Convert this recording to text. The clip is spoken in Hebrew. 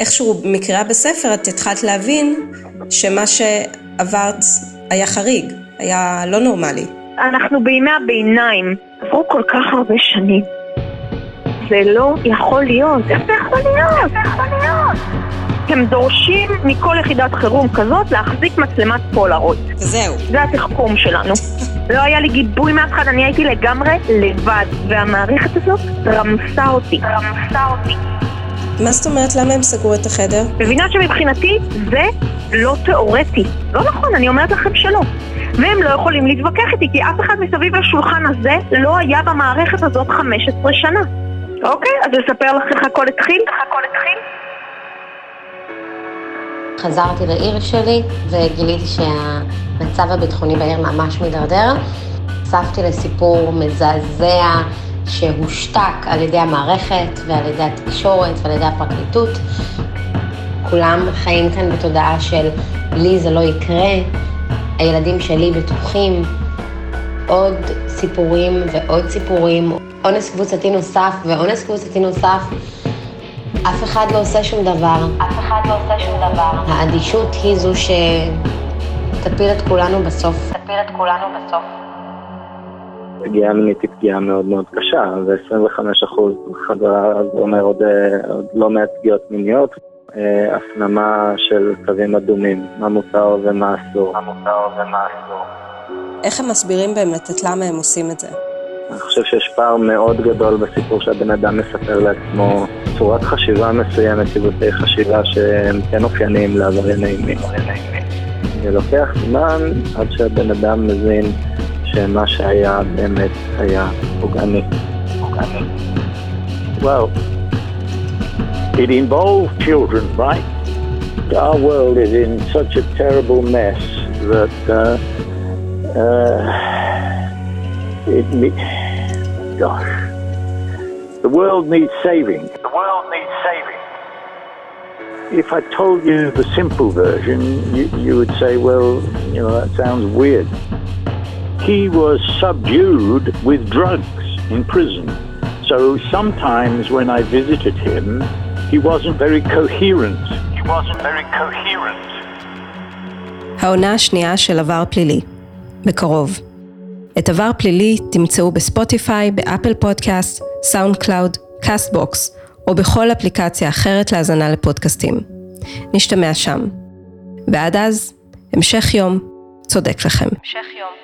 איכשהו מקריאה בספר את התחלת להבין שמה שעברת היה חריג, היה לא נורמלי. אנחנו בימי הביניים, עברו כל כך הרבה שנים. זה לא יכול להיות. איך זה יכול להיות? איך זה יכול להיות? הם דורשים מכל יחידת חירום כזאת להחזיק מצלמת פולארויד. זהו. זה התחכום שלנו. לא היה לי גיבוי מההתחלה, אני הייתי לגמרי לבד, והמערכת הזאת רמסה אותי. רמסה אותי. מה זאת אומרת? למה הם סגרו את החדר? מבינה שמבחינתי זה לא תיאורטי. לא נכון, אני אומרת לכם שלא. והם לא יכולים להתווכח איתי, כי אף אחד מסביב לשולחן הזה לא היה במערכת הזאת 15 שנה. אוקיי, אז לספר לך איך הכל התחיל? איך הכל התחיל? חזרתי לעיר שלי וגיליתי שהמצב הביטחוני בעיר ממש מידרדר. נחשפתי לסיפור מזעזע שהושתק על ידי המערכת ועל ידי התקשורת ועל ידי הפרקליטות. כולם חיים כאן בתודעה של לי זה לא יקרה, הילדים שלי בטוחים. עוד סיפורים ועוד סיפורים, אונס קבוצתי נוסף ואונס קבוצתי נוסף. אף אחד לא עושה שום דבר. אף אחד לא עושה שום דבר. האדישות היא זו שתפיל את כולנו בסוף. תפיל את כולנו בסוף. פגיעה מינית היא פגיעה מאוד מאוד קשה, זה 25 אחוז חזרה, זה אומר עוד, אה, עוד לא מעט פגיעות מיניות, אה, הפנמה של קווים אדומים, מה מותר ומה אסור. מה מותר ומה אסור. איך הם מסבירים באמת את למה הם עושים את זה? אני חושב שיש פער מאוד גדול בסיפור שהבן אדם מספר לעצמו צורת חשיבה מסוימת, ציבותי חשיבה שהם כן אופייניים לעברייני מין. זה לוקח זמן עד שהבן אדם מבין שמה שהיה באמת היה פוגעני. פוגעני. Well, it involved children, right? Our world is in such a terrible mess that uh, uh, it, gosh, the world needs saving. The world needs saving. If I told you the simple version, you, you would say, well, you know, that sounds weird. He was subdued with drugs in prison. So sometimes when I visited him, he wasn't very coherent. He wasn't very coherent. העונה השנייה של עבר פלילי. בקרוב. את עבר פלילי תמצאו בספוטיפיי, באפל פודקאסט, סאונד קלאוד, Castbox, או בכל אפליקציה אחרת להאזנה לפודקאסטים. נשתמע שם. ועד אז, המשך יום צודק לכם. המשך יום.